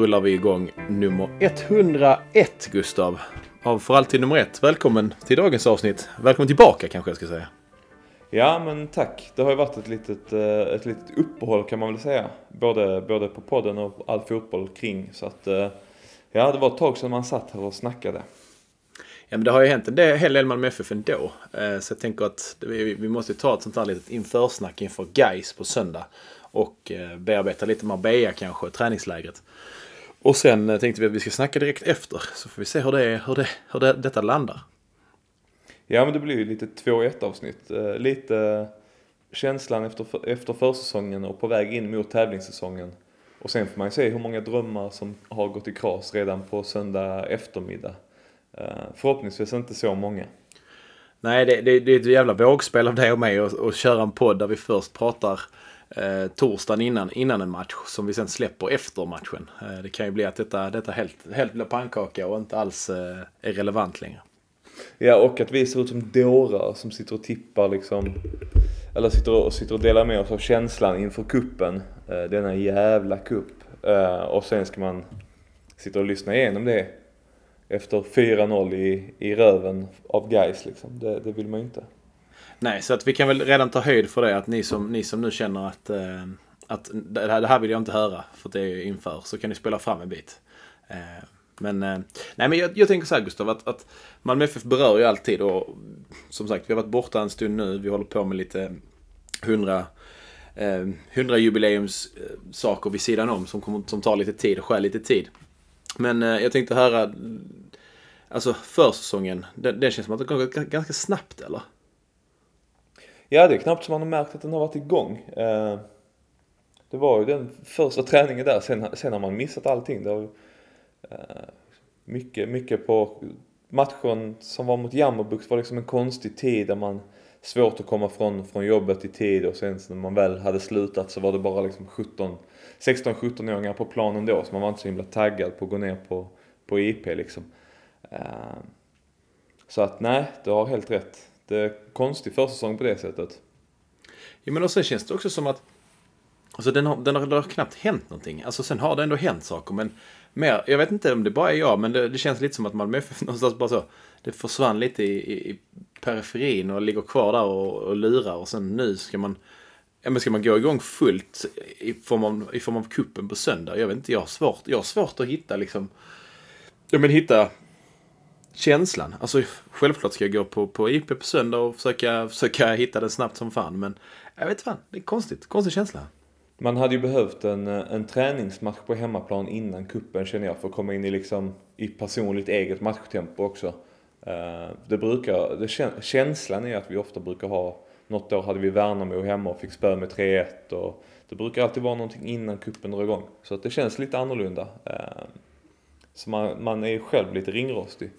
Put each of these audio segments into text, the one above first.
Rullar vi igång nummer 101, Gustav. Av För alltid nummer ett. Välkommen till dagens avsnitt. Välkommen tillbaka kanske jag ska säga. Ja men tack. Det har ju varit ett litet, eh, ett litet uppehåll kan man väl säga. Både, både på podden och all fotboll kring. Så att eh, ja, det var ett tag sedan man satt här och snackade. Ja, men det har ju hänt en del, hel del Malmö FF ändå. Eh, Så jag tänker att vi, måste ta ett sånt här litet införsnack inför Gais på söndag. Och bearbeta lite Marbella kanske, träningslägret. Och sen eh, tänkte vi att vi ska snacka direkt efter. Så får vi se hur, det, hur, det, hur det, detta landar. Ja men det blir ju lite 2-1 avsnitt. Eh, Lite känslan efter, efter försäsongen och på väg in mot tävlingssäsongen. Och sen får man ju se hur många drömmar som har gått i kras redan på söndag eftermiddag. Eh, Förhoppningsvis inte så många. Nej, det, det, det är ett jävla vågspel av dig och mig att att köra en podd där vi först pratar eh, torsdagen innan, innan en match som vi sen släpper efter matchen. Eh, det kan ju bli att detta, detta helt, helt blir pannkaka och inte alls eh, är relevant längre. Ja, och att vi ser ut som dårar som sitter och tippar liksom. Eller sitter och, sitter och delar med oss av känslan inför kuppen. Eh, denna jävla kupp. Eh, och sen ska man sitta och lyssna igenom det. Efter 4-0 i, i röven av guys liksom. Det, det vill man ju inte. Nej, så att vi kan väl redan ta höjd för det att ni som, ni som nu känner att, eh, att det, här, det här vill jag inte höra för att det är inför så kan ni spela fram en bit. Eh, men, eh, nej, men jag, jag tänker så här Gustav att, att Malmö FF berör ju alltid och som sagt vi har varit borta en stund nu. Vi håller på med lite 100 eh, 100 jubileums-saker eh, vid sidan om som, kommer, som tar lite tid och skär lite tid. Men eh, jag tänkte höra, alltså försäsongen, den, den känns som att det går ganska snabbt eller? Ja, det är knappt som man har märkt att den har varit igång. Eh, det var ju den första träningen där, sen, sen har man missat allting. Det har, eh, mycket, mycket på matchen som var mot Jammerbuks var liksom en konstig tid där man svårt att komma från, från jobbet i tid och sen när man väl hade slutat så var det bara liksom 17, 16-17-åringar på planen då så man var inte så himla taggad på att gå ner på, på IP liksom. Eh, så att nej, du har helt rätt. Är konstig försäsong på det sättet. Ja, men och sen känns det också som att Alltså den har, den har, det har knappt hänt någonting. Alltså sen har det ändå hänt saker. Men mer, jag vet inte om det bara är jag, men det, det känns lite som att Malmö FF någonstans bara så. Det försvann lite i, i, i periferin och ligger kvar där och, och lurar. Och sen nu ska man, ja, men ska man gå igång fullt i form av, i form av kuppen på söndag. Jag vet inte, jag har svårt, jag har svårt att hitta liksom. Ja men hitta känslan. Alltså självklart ska jag gå på, på IP på söndag och försöka, försöka hitta den snabbt som fan. Men jag vet fan, det är konstigt. Konstig känsla. Man hade ju behövt en, eh, en träningsmatch på hemmaplan innan kuppen känner jag för att komma in i liksom i personligt eget matchtempo också. Eh, det brukar, det, känslan är att vi ofta brukar ha, något år hade vi Värnamo hemma och fick spö med 3-1 och det brukar alltid vara någonting innan kuppen drar igång. Så att det känns lite annorlunda. Eh, så man, man är ju själv lite ringrostig.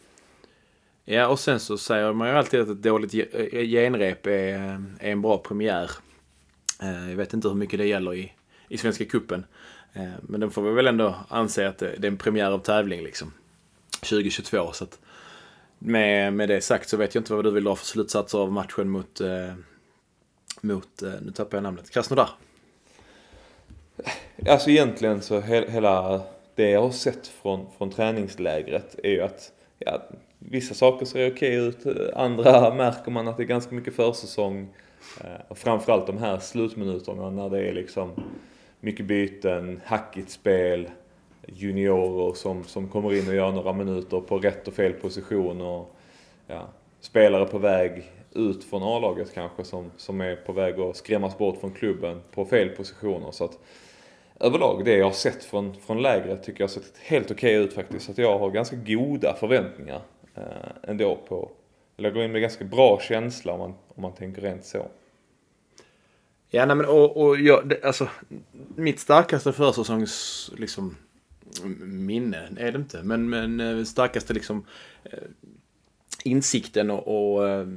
Ja, och sen så säger man ju alltid att ett dåligt eh, genrep är, eh, är en bra premiär. Eh, jag vet inte hur mycket det gäller i, i Svenska Cupen. Men den får vi väl ändå anse att det är en premiär av tävling liksom. 2022. Så att med, med det sagt så vet jag inte vad du vill dra för slutsatser av matchen mot, mot nu tappar jag namnet, Krasnodar. Alltså egentligen så he hela det jag har sett från, från träningslägret är ju att ja, vissa saker ser okej ut, andra märker man att det är ganska mycket försäsong. Eh, och framförallt de här slutminuterna när det är liksom mycket byten, hackigt spel, juniorer som, som kommer in och gör några minuter på rätt och fel position och ja, spelare på väg ut från A-laget kanske som, som är på väg att skrämmas bort från klubben på fel positioner. Så att överlag det jag har sett från, från lägret tycker jag har sett helt okej ut faktiskt. Så att jag har ganska goda förväntningar eh, ändå på, eller går in med ganska bra känsla om man, om man tänker rent så. Ja, nej, men och, och jag, det, alltså, mitt starkaste försäsongs liksom, minne är det inte. Men, men eh, starkaste liksom eh, insikten och, och eh,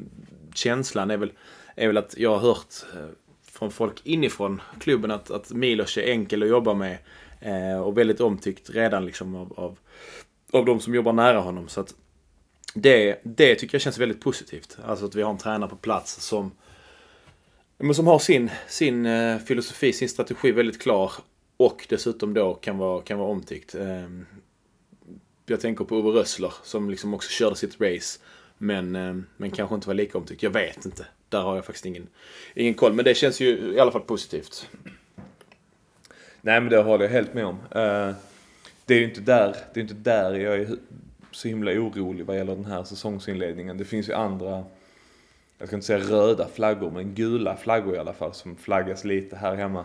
känslan är väl, är väl att jag har hört från folk inifrån klubben att, att Milos är enkel att jobba med eh, och väldigt omtyckt redan liksom av, av, av de som jobbar nära honom. Så att det, det tycker jag känns väldigt positivt. Alltså att vi har en tränare på plats som men som har sin, sin eh, filosofi, sin strategi väldigt klar. och dessutom då kan vara, kan vara omtyckt. Ehm, jag tänker på Ove Rössler som liksom också körde sitt race. Men, ehm, men kanske inte var lika omtyckt. Jag vet inte. Där har jag faktiskt ingen, ingen koll. Men det känns ju i alla fall positivt. Nej men det håller jag helt med om. Eh, det är ju inte där, det är inte där jag är så himla orolig vad gäller den här säsongsinledningen. Det finns ju andra, jag ska inte säga röda flaggor, men gula flaggor i alla fall som flaggas lite här hemma.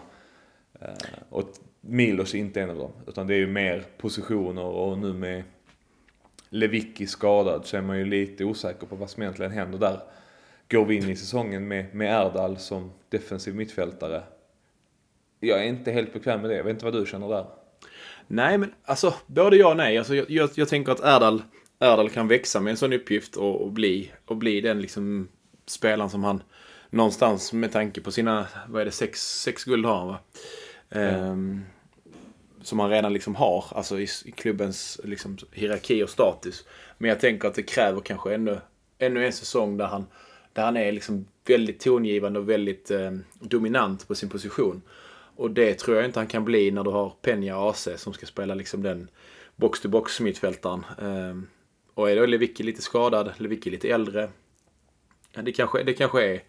Eh, och Milos är inte en av dem, utan det är ju mer positioner och nu med Lewicki skadad så är man ju lite osäker på vad som egentligen händer där. Går vi in i säsongen med, med Erdal som defensiv mittfältare jag är inte helt bekväm med det. Jag vet inte vad du känner där. Nej, men alltså både ja och nej. Alltså, jag, jag, jag tänker att Erdal, Erdal kan växa med en sån uppgift och, och, bli, och bli den liksom spelaren som han någonstans med tanke på sina, vad är det, sex, sex guld har han va? Ehm, som han redan liksom har, alltså i, i klubbens liksom, hierarki och status. Men jag tänker att det kräver kanske ännu, ännu en säsong där han, där han är liksom väldigt tongivande och väldigt eh, dominant på sin position. Och det tror jag inte han kan bli när du har Peña AC som ska spela liksom den box-to-box mittfältaren. Ehm, och är då Lewicki lite skadad, Lewicki lite äldre. Ja, det, kanske, det, kanske är,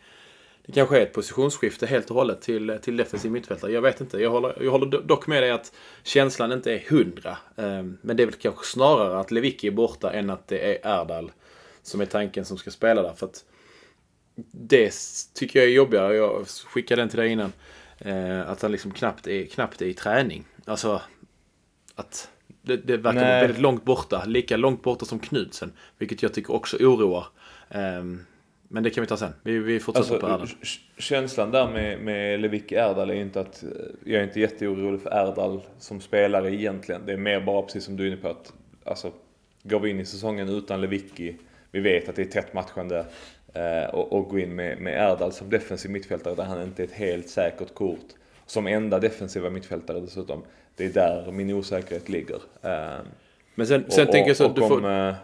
det kanske är ett positionsskifte helt och hållet till, till defensiv mittfältare. Jag vet inte. Jag håller, jag håller dock med dig att känslan inte är hundra. Ehm, men det är väl kanske snarare att Lewicki är borta än att det är Erdal som är tanken som ska spela där. För att det tycker jag är jobbigare. Jag skickade den till dig innan. Eh, att han liksom knappt är, knappt är i träning. Alltså att det, det verkar Nej. väldigt långt borta. Lika långt borta som Knudsen. Vilket jag tycker också oroar. Eh, men det kan vi ta sen. Vi, vi fortsätter alltså, på Erdal. Känslan där med, med Lewicki Erdal är inte att jag är inte jätteorolig för Erdal som spelare egentligen. Det är mer bara precis som du är inne på att alltså, går vi in i säsongen utan Lewicki, vi vet att det är tätt matchande, Eh, och, och gå in med, med Erdal som defensiv mittfältare där han inte är ett helt säkert kort. Som enda defensiva mittfältare dessutom. Det är där min osäkerhet ligger. Eh, Men sen, sen och, tänker jag så och, och får... om, eh,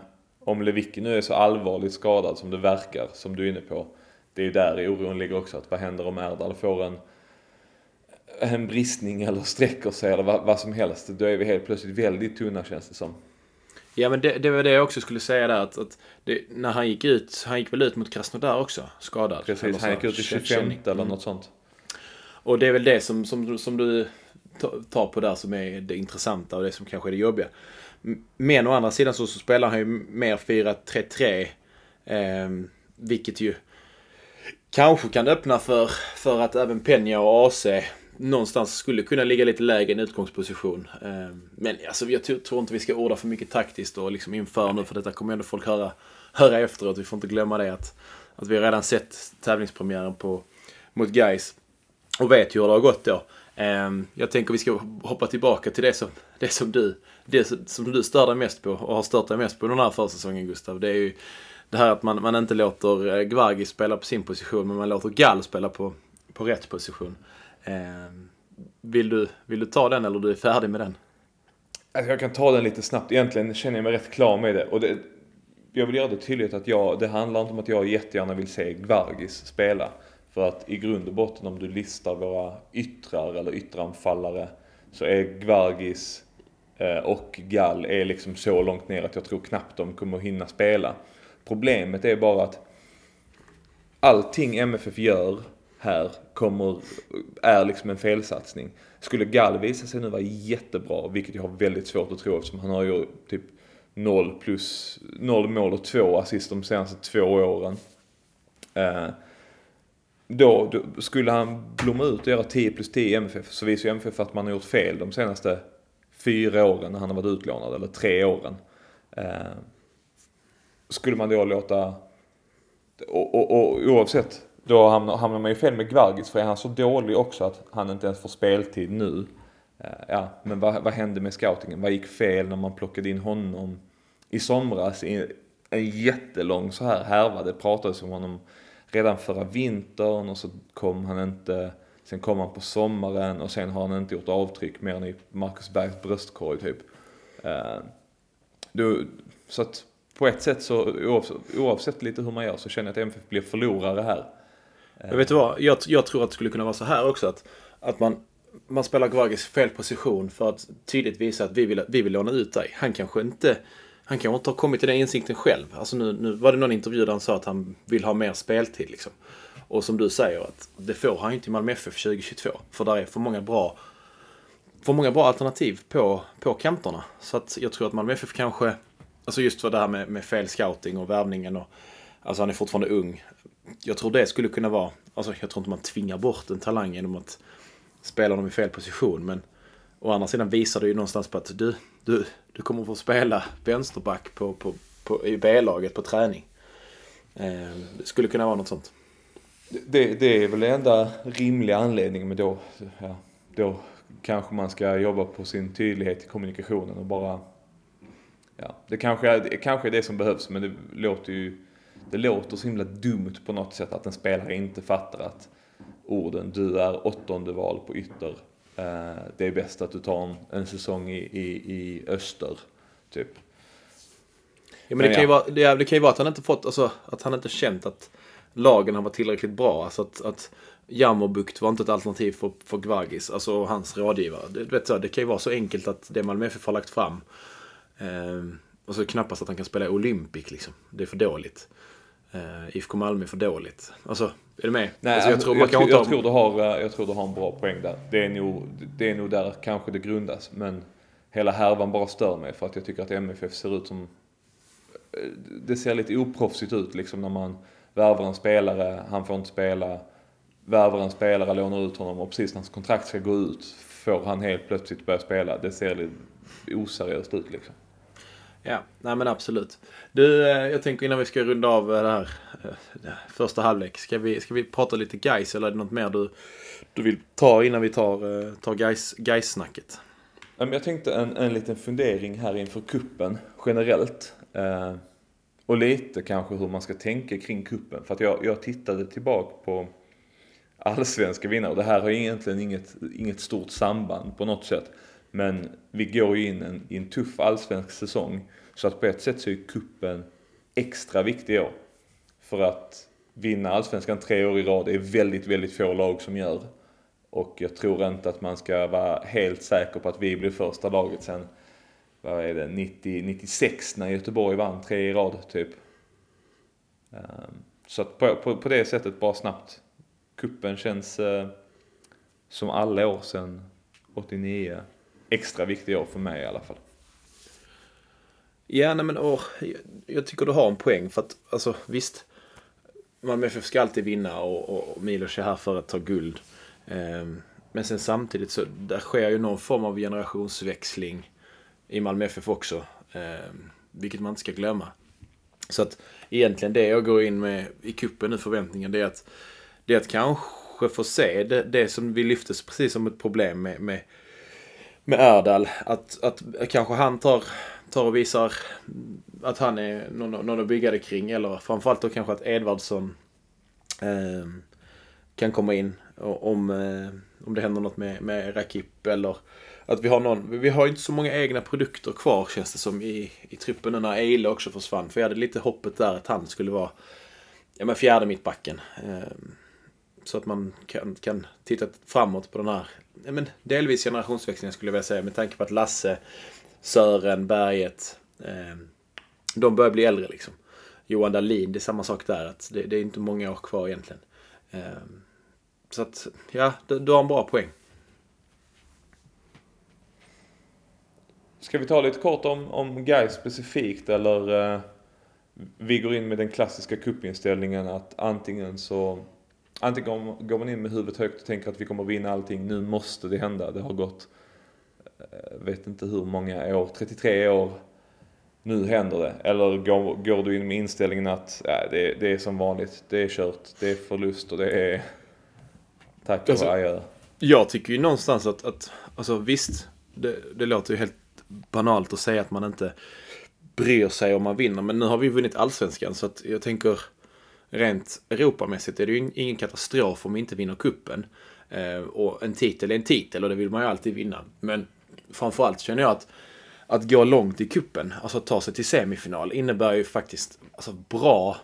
om Lewicki nu är så allvarligt skadad som det verkar, som du är inne på. Det är ju där oron ligger också. Att vad händer om Erdal får en en bristning eller sträcker sig eller vad, vad, som helst. Då är vi helt plötsligt väldigt tunna känns det som. Ja men det, det var det jag också skulle säga där. Att, att det, när han gick ut, han gick väl ut mot Krasnodar också, skadad. Precis, han gick ut i 25 eller mm. något sånt. Och det är väl det som, som, som du tar på där som är det intressanta och det som kanske är det jobbiga. Men å andra sidan så, så spelar han ju mer 4-3-3. Eh, vilket ju kanske kan öppna för, för att även Peña och AC någonstans skulle kunna ligga lite lägre i en utgångsposition. Eh, men alltså, jag tror inte vi ska orda för mycket taktiskt och liksom inför nu för detta kommer ändå folk höra, höra efteråt. Vi får inte glömma det att, att vi har redan sett tävlingspremiären på, mot Guys och vet ju hur det har gått då. Eh, jag tänker vi ska hoppa tillbaka till det som, det som du det som du stör dig mest på och har stört dig mest på den här försäsongen Gustav. Det är ju det här att man, man inte låter eh, Gvargi spela på sin position men man låter Gall spela på, på rätt position. Eh, vill, du, vill du ta den eller du är färdig med den? Alltså jag kan ta den lite snabbt. Egentligen känner jag mig rätt klar med det. Och det, jag vill göra det tydligt att jag, det handlar inte om att jag jättegärna vill se Gvargis spela. För att i grund och botten om du listar våra yttrar eller ytteranfallare så är Gvargis eh, och Gall är liksom så långt ner att jag tror knappt de kommer hinna spela. Problemet är bara att allting MFF gör här kommer, är liksom en felsatsning. Skulle Gall visa sig nu vara jättebra, vilket jag har väldigt svårt att tro eftersom han har ju typ 0 plus, 0 mål och 2 assist de senaste två åren. Eh, då, då, skulle han blomma ut och göra 10 plus 10 i MFF så visar ju MFF att man har gjort fel de senaste fyra åren när han har varit utlånad, eller tre åren. Eh, skulle man då låta, och, och, och oavsett då hamnar, hamnar man ju fel med Gvargis för är han så dålig också att han inte ens får speltid nu. Eh, ja, men vad, vad hände med scoutingen? Vad gick fel när man plockade in honom i somras i en jättelång så här härva? Det pratades om honom redan förra vintern och så kom han inte. Sen kom han på sommaren och sen har han inte gjort avtryck mer än i Marcus Bergs bröstkorg typ. Eh, du, så att på ett sätt så oavsett, oavsett lite hur man gör så känner jag att MFF blir förlorare här. Jag vet du vad? Jag, jag tror att det skulle kunna vara så här också. Att, att man, man spelar Gvargis fel position för att tydligt visa att vi vill, vi vill låna ut dig. Han kanske inte han kanske inte har kommit till den insikten själv. Alltså nu, nu var det någon intervju där han sa att han vill ha mer speltid. Liksom. Och som du säger, att det får han ju inte i Malmö FF 2022. För där är för många bra, för många bra alternativ på, på kanterna. Så att jag tror att Malmö FF kanske, alltså just för det här med, med fel scouting och värvningen och Alltså han är fortfarande ung. Jag tror det skulle kunna vara, alltså jag tror inte man tvingar bort en talang genom att spela dem i fel position. Men å andra sidan visar det ju någonstans på att du, du, du kommer få spela vänsterback på, på, på, i B-laget på träning. Eh, det skulle kunna vara något sånt. Det, det är väl den enda rimliga anledningen men då, ja, då kanske man ska jobba på sin tydlighet i kommunikationen och bara Ja, det kanske, det kanske är det som behövs men det låter ju det låter så himla dumt på något sätt att en spelare inte fattar att orden du är åttonde val på ytter. Eh, det är bäst att du tar en, en säsong i, i, i öster, typ. Ja, men, men det, kan ju vara, det, kan ju vara att han inte fått, alltså, att han inte känt att lagen har varit tillräckligt bra. Alltså att, att Jammerbukt var inte ett alternativ för, för Gvargis, alltså hans rådgivare. Det, vet så, det kan ju vara så enkelt att det Malmö FF har lagt fram. Eh, och så knappast att han kan spela Olympic liksom. Det är för dåligt. Uh, IFK Malmö är för dåligt. Alltså, är du med? Nej, alltså, jag, tror, jag, jag, jag, tror du har, eh, jag tror du har en bra poäng där. Det är, nog, det är nog där kanske det grundas. Men hela härvan bara stör mig för att jag tycker att MFF ser ut som... Eh, det ser lite oproffsigt ut liksom när man värvar en spelare, han får inte spela. Värvar en spelare, lånar ut honom och precis när hans kontrakt ska gå ut får han helt plötsligt börja spela. Det ser lite oseriöst ut liksom. Ja, nej men absolut. Du, eh, jag tänker innan vi ska runda av eh, eh, det här första halvlek. Ska vi, ska vi prata lite guys eller är det något mer du, du vill ta innan vi tar, tar guys, guys-snacket? Jag tänkte en, en liten fundering här inför kuppen generellt. Och lite kanske hur man ska tänka kring kuppen. För att jag, jag tittade tillbaka på allsvenska vinnare. Och det här har egentligen inget, inget stort samband på något sätt. Men vi går ju in en, i en tuff allsvensk säsong. Så att på ett sätt så är kuppen extra viktig i år. För att vinna allsvenskan tre år i rad är väldigt, väldigt få lag som gör. Och jag tror inte att man ska vara helt säker på att vi blir första laget sen, vad är det, 90, 96 när Göteborg vann tre i rad typ. Ehm, så att på, på, på det sättet, bara snabbt. Kuppen känns eh, som alla år sedan 89 extra viktig år för mig i alla fall. Ja, nej men åh, jag tycker du har en poäng. För att, alltså visst. Malmö FF ska alltid vinna och, och Milos är här för att ta guld. Ehm, men sen samtidigt så där sker ju någon form av generationsväxling i Malmö FF också. Ehm, vilket man inte ska glömma. Så att egentligen det jag går in med i kuppen nu, förväntningen, det är att, det är att kanske få se det, det som vi lyftes precis som ett problem med, med med Erdal. Att, att kanske han tar, tar och visar att han är någon, någon att bygga det kring. Eller framförallt då kanske att Edvardsson eh, kan komma in om, eh, om det händer något med, med Rakip. Eller att vi har någon. Vi har inte så många egna produkter kvar känns det som i, i truppen nu när Eile också försvann. För jag hade lite hoppet där att han skulle vara ja, men fjärde mittbacken. Eh, så att man kan, kan titta framåt på den här men delvis generationsväxlingar skulle jag vilja säga med tanke på att Lasse, Sören, Berget, eh, de börjar bli äldre liksom. Johan Dahlin, det är samma sak där. Att det, det är inte många år kvar egentligen. Eh, så att, ja, du, du har en bra poäng. Ska vi ta lite kort om, om Guy specifikt eller eh, vi går in med den klassiska kuppinställningen att antingen så antingen går man in med huvudet högt och tänker att vi kommer vinna allting, nu måste det hända. Det har gått, eh, vet inte hur många år, 33 år, nu händer det. Eller går, går du in med inställningen att ja, det, det, är som vanligt, det är kört, det är förlust och det är tack och adjö. Jag tycker ju någonstans att, att alltså visst, det, det låter ju helt banalt att säga att man inte bryr sig om man vinner. Men nu har vi vunnit allsvenskan så att jag tänker rent Europamässigt är det ju ingen katastrof om vi inte vinner kuppen. Eh, och en titel är en titel och det vill man ju alltid vinna. Men framförallt känner jag att att gå långt i kuppen, alltså att ta sig till semifinal, innebär ju faktiskt alltså, bra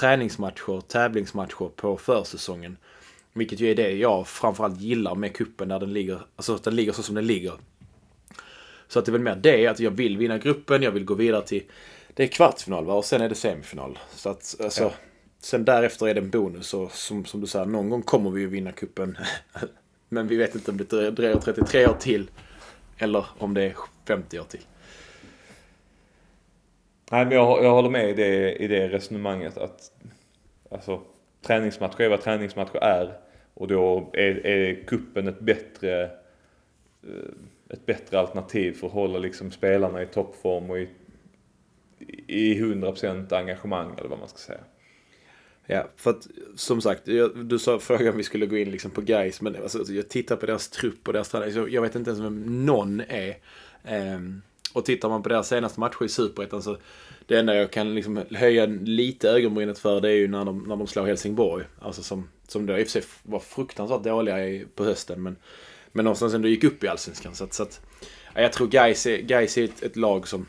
träningsmatcher, tävlingsmatcher på försäsongen. Vilket ju är det jag framförallt gillar med kuppen där den ligger, alltså att den ligger så som den ligger. Så att det är väl mer det, att jag vill vinna gruppen, jag vill gå vidare till... Det är kvartsfinal va? och sen är det semifinal. Så att alltså, Ja. Sen därefter är det en bonus och som, som du säger, någon gång kommer vi ju vinna kuppen. Men vi vet inte om det dröjer- 33 år till. Eller om det är 50 år till. Nej, men jag, jag håller med i det, i det resonemanget att alltså, träningsmatcher är vad träningsmatcher är. Och då är, är kuppen ett bättre, eh, ett bättre alternativ för att hålla liksom spelarna i toppform och i, i 100% engagemang eller vad man ska säga. Ja, för att som sagt, jag, du sa frågan om vi skulle gå in liksom på guys men alltså, jag tittar på deras trupp och deras tränare, jag, jag vet inte ens vem någon är. Ehm, och tittar man på deras senaste matcher i Superettan så det enda jag kan liksom höja lite ögonbrynet för det är ju när de, när de slår Helsingborg. Alltså som, som då i och för sig var fruktansvärt dåliga i, på hösten men, men någonstans ändå gick upp i Allsvenskan. Så att, så att jag tror guys är, guys är ett, ett lag som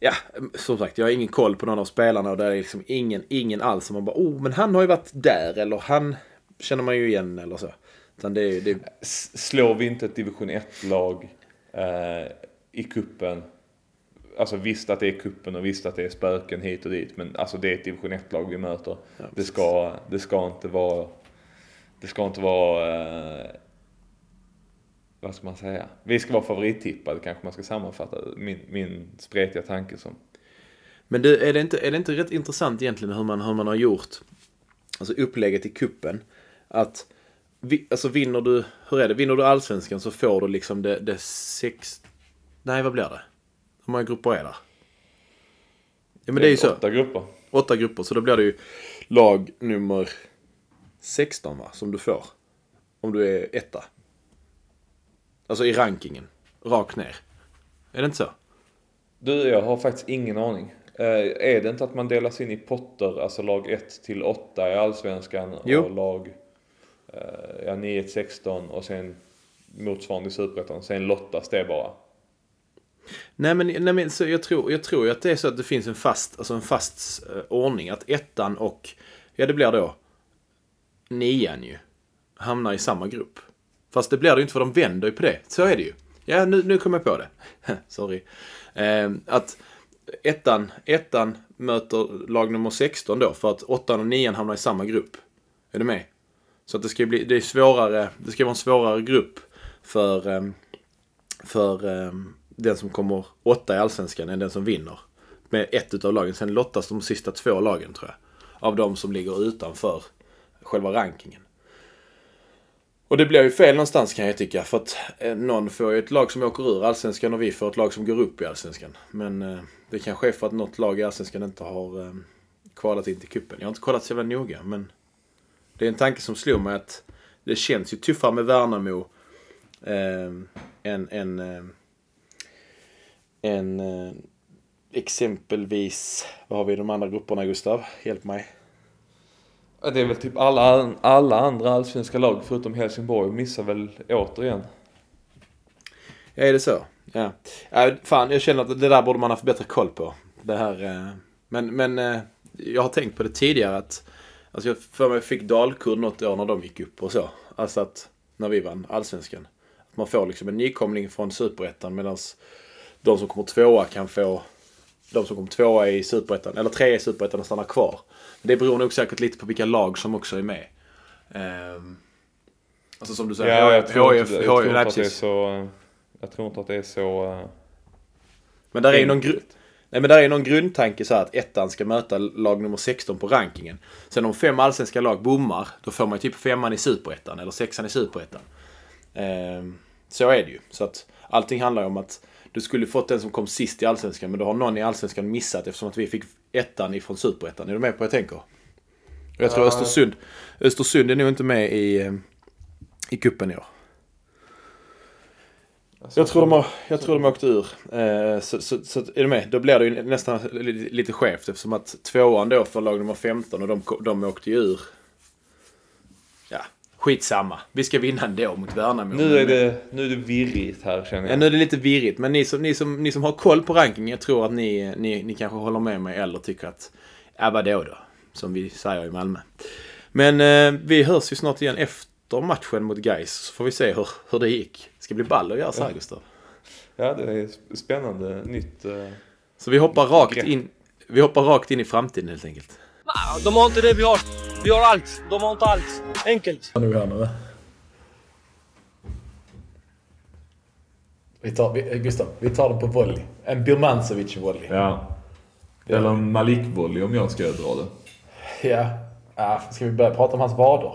Ja, som sagt, jag har ingen koll på någon av spelarna och där är liksom ingen, ingen alls som man bara oh, men han har ju varit där eller han känner man ju igen eller så. Utan det är, det är Slår vi inte ett division 1-lag eh, i kuppen Alltså visst att det är kuppen och visst att det är spöken hit och dit men alltså det är ett division 1-lag vi möter. Ja, det, ska, det ska inte vara Det ska inte vara eh, Vad ska man säga? Vi ska vara favorittippade kanske man ska sammanfatta min, min spretiga tanke som. Men det, är, det inte, är det inte rätt intressant egentligen hur man, hur man har gjort alltså upplägget i kuppen Att vi, alltså vinner du, hur är det? Vinner du allsvenskan så får du liksom det, det sex... Nej, vad blir det? Hur många grupper är det? Ja men det är ju så. Åtta grupper. Åtta grupper, så då blir det ju lag nummer 16 va? Som du får. Om du är etta. Alltså i rankingen. Rakt ner. Är det inte så? Du, jag har faktiskt ingen aning. Eh, är det inte att man delas in i potter, alltså lag 1 till 8 i Allsvenskan Jo. och lag eh, ja, 9 till 16 och sen motsvarande i Superettan. Sen lottas det bara. Nej men, nej, men så jag, tror, jag tror ju att det är så att det finns en fast, alltså en fast eh, ordning. Att ettan och, ja det blir då nian ju, hamnar i samma grupp. Fast det blir det ju inte för de vänder ju på det. Så är det ju. Ja, nu, nu kom jag på det. Sorry. Eh, att ettan, ettan möter lag nummer 16 då för att åttan och nian hamnar i samma grupp. Är du med? Så att det ska ju bli, det är svårare, det ska vara en svårare grupp för, ehm, för ehm, den som kommer åtta i Allsvenskan än den som vinner. Med ett utav lagen. Sen lottas de sista två lagen tror jag. Av de som ligger utanför själva rankingen. Och det blir ju fel någonstans kan jag tycka. För att eh, någon får ju ett lag som åker ur Allsvenskan och vi får ett lag som går upp i Allsvenskan. Men eh, det kanske är för att något lag i Allsvenskan inte har eh, kvalat in till kuppen. Jag har inte kollat så jävla noga men det är en tanke som slog mig att det känns ju tuffare med Värnamo eh, än, än, eh, än eh, exempelvis, vad har vi i de andra grupperna Gustav? Hjälp mig. Det är väl typ alla, alla andra allsvenska lag förutom Helsingborg missar väl återigen. Ja, är det så? Ja. Äh, Fan, jag känner att det där borde man haft bättre koll på. Det här, eh, men men eh, jag har tänkt på det tidigare att Alltså jag för mig fick Dalkurd något år när de gick upp och så. Alltså att när vi vann Allsvenskan. Att man får liksom en nykomling från Superettan medan de som kommer tvåa kan få de som kommer tvåa i Superettan, eller trea i Superettan och stannar kvar. Det beror nog säkert lite på vilka lag som också är med. Ehm, alltså som du säger, Ja, jag tror HIF, inte, jag tror HIF, inte att det är så... Jag tror inte att det är så... eh, Men där är ju någon, Enkelt. gru- Nej, men där är någon grundtanke så här att ettan ska möta lag nummer 16 på rankingen. Sen om fem allsvenska lag bommar, då får man ju typ femman i superettan eller sexan i superettan. Ehm, så är det ju. Så att allting handlar ju om att du skulle fått den som kom sist i allsvenskan, men då har någon i allsvenskan missat eftersom att vi fick ettan ifrån superettan. Är du med på vad jag tänker? Jag tror Ja. Östersund, Östersund är nog inte med i, eh, i kuppen i år. alltså, Jag tror de har, jag tror de har åkt ur. Eh, så, så, så är du med? Då blir det ju nästan li- lite skevt eftersom att tvåan då för lag nummer 15 och de, de åkte ju ur. Ja, skitsamma. Vi ska vinna ändå mot Värnamo. Nu är, det, nu är det virrigt här känner Ja, jag. nu är det lite virrigt. Men ni som, ni som, ni som har koll på rankingen, jag tror att ni, ni, ni kanske håller med mig eller tycker att, ja vadå då? Som vi säger i Malmö. Men eh, vi hörs ju snart igen efter matchen mot Gais så får vi se hur, hur det gick. Det ska bli ball att göra så här Gustav. Ja, det är spännande. Nytt... Uh... Så vi hoppar rakt in, vi hoppar rakt in i framtiden helt enkelt. De har inte det vi har. Vi har allt. De har inte allt. Enkelt. Nu här nu. Vi tar, vi, Gustav, vi tar den på volley. En Birmancevic-volley. Ja. Eller en Malik-volley om jag ska dra det. Ja. ja. Ska vi börja prata om hans vader?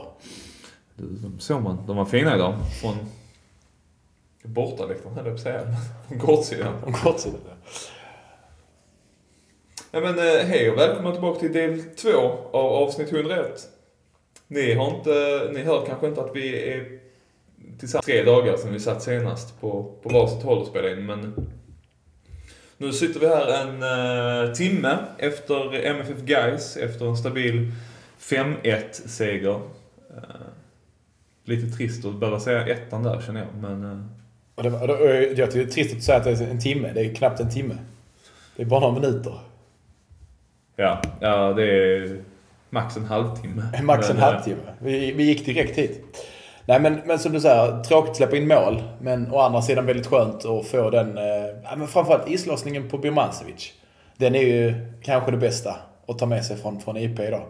De såg man. De var fina idag. Från bortaläktaren höll jag på att säga. Från kortsidan. Från kortsidan, ja. Ja men eh, hej och välkomna tillbaka till del två av avsnitt 101. Ni har inte, ni hör kanske inte att vi är tillsammans tre dagar sedan vi satt senast på, på varsitt håll och spelade in men nu sitter vi här en uh, timme efter MFF Guys efter en stabil 5-1 seger. Uh, lite trist att behöva säga ettan där känner jag men... Uh... Och det, och det, jag tycker det är trist att säga att det är en timme. Det är knappt en timme. Det är bara några minuter. Ja, ja det är max en halvtimme. Max en halvtimme. Vi, vi gick direkt hit. Nej men, men som du säger, tråkigt att släppa in mål. Men å andra sidan väldigt skönt att få den, eh, men framförallt islossningen på Birmancevic. Den är ju kanske det bästa att ta med sig från, från IP idag.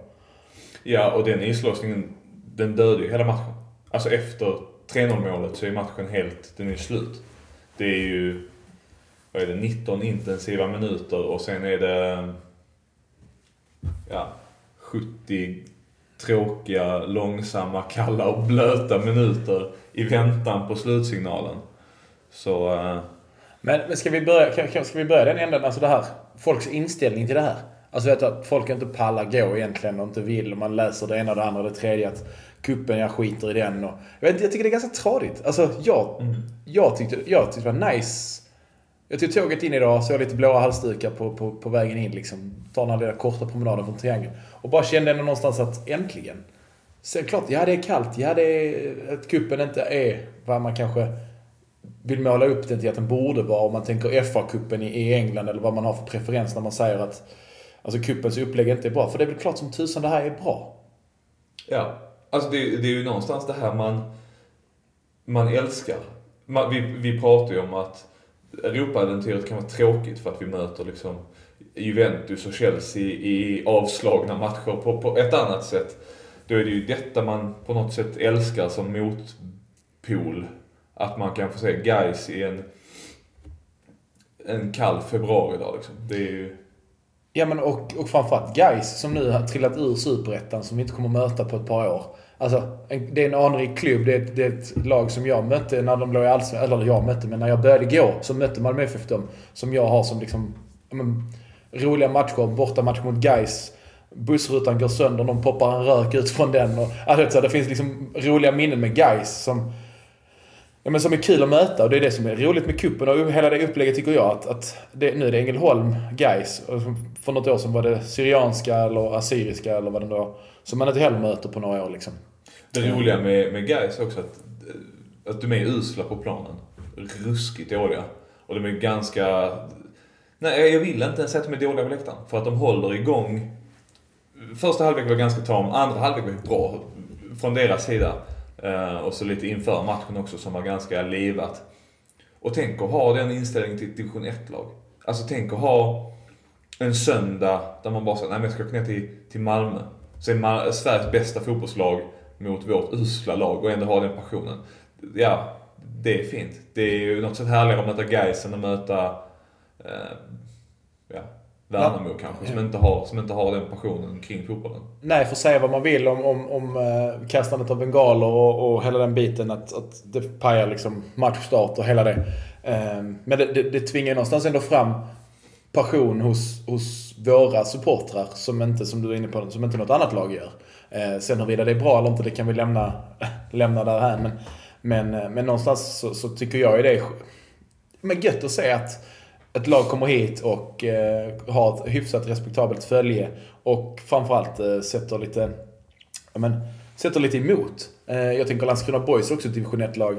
Ja, och den islossningen, den dödade ju hela matchen. Alltså efter 3-0 målet så är matchen helt, den är slut. Det är ju, vad är det, 19 intensiva minuter och sen är det, ja, 70 tråkiga, långsamma, kalla och blöta minuter i väntan på slutsignalen. Så... Uh... Men, men ska, vi börja, ska vi börja den änden, alltså det här, folks inställning till det här? Alltså vet du, att folk inte pallar gå egentligen och inte vill och man läser det ena och det andra och det tredje att kuppen jag skiter i den och... Jag, vet, jag tycker det är ganska tradigt. Alltså jag, mm. jag, tyckte, jag tyckte det var nice. Jag tog tåget in idag, såg lite blåa halsdukar på, på, på vägen in liksom. Tar den här lilla korta promenaden från Triangeln. Och bara kände ändå någonstans att äntligen. Sen klart, ja det är kallt. Ja det är att kuppen inte är vad man kanske vill måla upp den till att den borde vara. Om man tänker FA-cupen i England eller vad man har för preferens när man säger att alltså kuppens upplägg inte är bra. För det är väl klart som tusan det här är bra. Ja, alltså det, det är ju någonstans det här man, man älskar. Man, vi, vi pratar ju om att Europaäventyret kan vara tråkigt för att vi möter liksom Juventus och Chelsea i avslagna matcher på, på ett annat sätt. Då är det ju detta man på något sätt älskar som motpol. Att man kan få se guys i en, en kall februaridag liksom. Det är ju... Ja men och, och framförallt guys som nu har trillat ur superettan som vi inte kommer möta på ett par år. Alltså, det är en anrik klubb. Det är, ett, det är ett lag som jag mötte när de låg i Allsvenskan. Eller jag mötte, men när jag började gå så mötte Malmö FF dem. Som jag har som liksom... Men, roliga matcher. Bortamatch mot Gais. Bussrutan går sönder, någon poppar en rök ut från den. Och, alltså, det finns liksom roliga minnen med Gais som, ja, men som är kul att möta. Och det är det som är roligt med kuppen och hela det upplägget tycker jag. Att, att det, nu är det Ängelholm, Gais. För något år sedan var det Syrianska eller Assyriska eller vad det nu var. Som man inte heller möter på några år liksom. Det roliga med, med guys också att, att de är usla på planen. Ruskigt dåliga. Och de är ganska Nej, jag vill inte ens säga att de är dåliga på läktaren. För att de håller igång. Första halvlek var ganska tam, andra halvlek var bra från deras sida. Eh, och så lite inför matchen också som var ganska livat. Och tänk att ha den inställningen till ett division 1-lag. Alltså tänk att ha en söndag där man bara säger nej men jag ska åka ner till, till Malmö. Så är Malmö Sveriges bästa fotbollslag mot vårt usla lag och ändå ha den passionen. Ja, det är fint. Det är ju något sätt härligare att möta Gais än att möta eh, Värnamo ja. kanske, som, inte har, som inte har den passionen kring fotbollen. Nej, för säga vad man vill om, om, om uh, kastandet av bengaler och, och hela den biten. Att, att det pajar liksom matchstart och hela det. Uh, men det, det, det tvingar någonstans ändå fram passion hos, hos våra supportrar som inte, som du är inne på, som inte något annat lag gör. Eh, sen huruvida det är bra eller inte, det kan vi lämna, lämna där här. Men, men, eh, men någonstans så, så tycker jag ju det är men gött att se att ett lag kommer hit och eh, har ett hyfsat respektabelt följe och framförallt eh, sätter lite, ja, men, sätter lite emot. Eh, jag tänker Landskrona Boys också ett division 1-lag.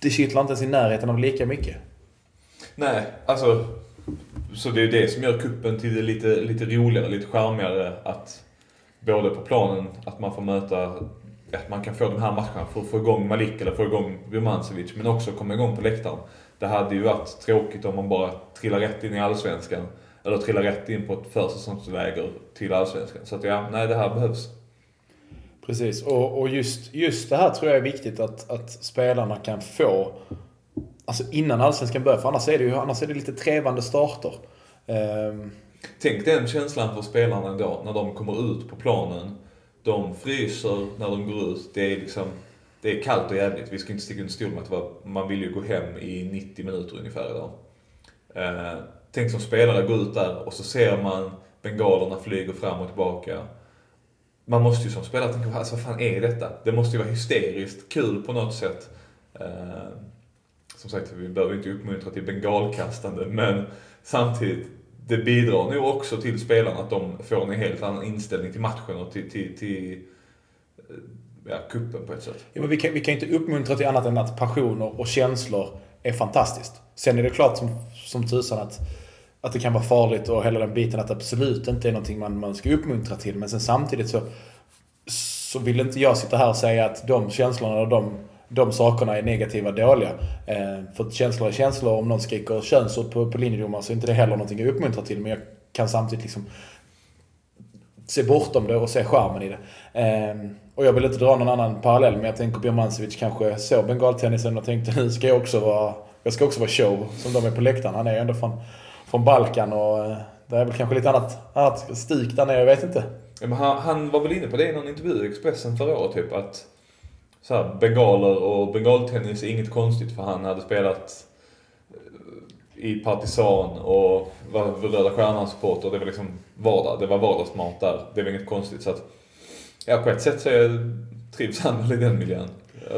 Det kittlar inte ens i närheten av lika mycket. Nej, alltså. Så det är ju det som gör kuppen till det lite, lite roligare, lite charmigare att både på planen, att man får möta, att man kan få de här matcherna för att få igång Malik eller få igång Birmancevic, men också komma igång på läktaren. Det hade ju varit tråkigt om man bara trillar rätt in i Allsvenskan. Eller trillar rätt in på ett försäsongsläger till Allsvenskan. Så att ja, nej det här behövs. Precis, och, och just, just det här tror jag är viktigt att, att spelarna kan få Alltså innan Allsvenskan börjar, för annars är det ju annars är det lite trevande starter. Um... Tänk den känslan för spelarna då, när de kommer ut på planen. De fryser när de går ut. Det är liksom det är kallt och jävligt. Vi ska inte sticka under stol med att var, man vill ju gå hem i 90 minuter ungefär idag. Eh, tänk som spelare gå ut där och så ser man bengalerna flyger fram och tillbaka. Man måste ju som spelare tänka, alltså, vad fan är detta? Det måste ju vara hysteriskt kul på något sätt. Eh, som sagt, vi behöver inte uppmuntra till bengalkastande, men samtidigt, det bidrar nog också till spelarna att de får en helt annan inställning till matchen och till, till, till eh, ja, kuppen på ett sätt. Ja, men vi, kan, vi kan inte uppmuntra till annat än att passioner och känslor är fantastiskt. Sen är det klart som, som tusan att, att det kan vara farligt och hela den biten att det absolut inte är någonting man, man ska uppmuntra till. Men sen samtidigt så, så vill inte jag sitta här och säga att de känslorna och de, de sakerna är negativa och dåliga. Eh, för känslor är känslor. Om någon skriker könsord på, på linjedomaren så är inte det heller någonting jag uppmuntrar till. Men jag kan samtidigt liksom se bortom det och se charmen i det. Eh, och jag vill inte dra någon annan parallell, men jag tänker Birmancevic kanske såg bengaltennisen och tänkte nu ska jag också vara, jag ska också vara show som de är på läktaren. Han är ju ändå från, från Balkan och eh, det är väl kanske lite annat, annat stik där nere, jag vet inte. Ja, men han, han, var väl inne på det i någon intervju i Expressen förra året, typ att så här, bengaler och bengaltennis är inget konstigt för han hade spelat eh, i Partisan och var Röda Stjärnan-supporter. Det var liksom vardag. Det var vardagsmat där. Det var inget konstigt. Så att Ja, på ett sätt så trivs han väl i den miljön.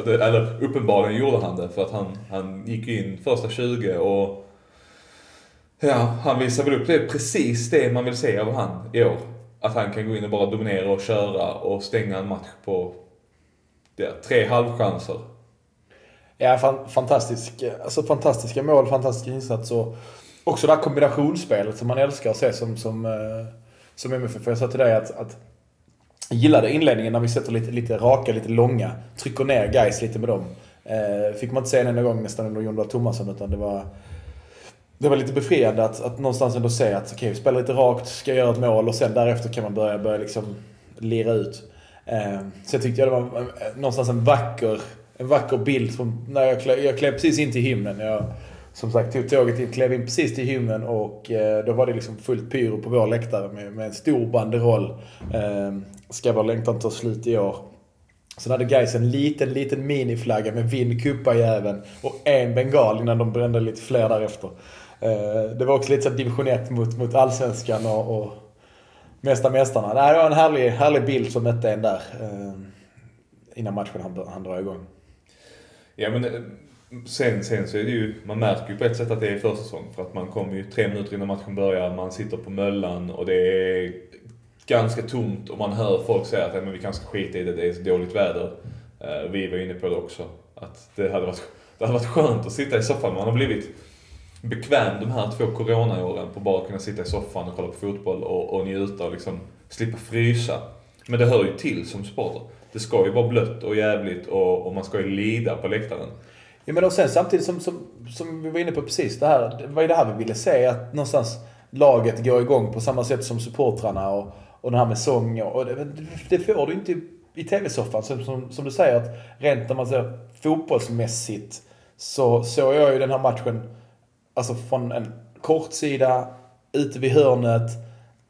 Eller uppenbarligen gjorde han det för att han, han gick in första 20 och ja, han visar väl upp det precis det man vill se av han i år. Att han kan gå in och bara dominera och köra och stänga en match på ja, tre halvchanser. Ja, fan, fantastisk, alltså fantastiska mål, fantastiska insatser och också det här kombinationsspelet som man älskar att se som, som, eh, som MFF. Jag sa till dig att, att gillade inledningen när vi sätter lite, lite raka, lite långa. Trycker ner guys lite med dem. Eh, fick man inte se en enda gång nästan under Jon Dahl Tomasson utan det var... Det var lite befriande att, att någonstans ändå se att okej, okay, vi spelar lite rakt, ska göra ett mål och sen därefter kan man börja, börja liksom lira ut. Eh, så jag tyckte det var någonstans en vacker, en vacker bild. Som, när jag, klev, jag klev precis in till hymnen. Jag, som sagt tog tåget in, klev in precis till hymnen och eh, då var det liksom fullt pyro på vår läktare med, med en stor banderoll. Eh, ska vår längtan ta slut i år. Sen hade Gais en liten, liten miniflagga med Vinn kuppa-jäveln och en bengal innan de brände lite fler därefter. Eh, det var också lite så division 1 mot, mot allsvenskan och, och mesta mästarna. Det var en härlig, härlig bild som mötte en där. Eh, innan matchen han, han drar igång. Ja men eh, sen, sen så är det ju, man märker ju på ett sätt att det är försäsong. För att man kommer ju tre minuter innan matchen börjar, man sitter på Möllan och det är ganska tomt och man hör folk säga att men vi kanske ska skita i det, det är så dåligt väder. Uh, vi var inne på det också. Att det hade varit, det hade varit skönt att sitta i soffan. Man har blivit bekväm de här två coronaåren på bara kunna sitta i soffan och kolla på fotboll och, och njuta och liksom slippa frysa. Men det hör ju till som supporter. Det ska ju vara blött och jävligt och, och man ska ju lida på läktaren. Ja men och sen samtidigt som, som, som vi var inne på precis det här. Det var ju det här vi ville se. Att någonstans laget går igång på samma sätt som supportrarna. Och, och det här med sång. Och det, det får du inte i tv-soffan. Som, som, som, du säger, att rent när man ser fotbollsmässigt så såg jag ju den här matchen alltså från en kortsida, ute vid hörnet.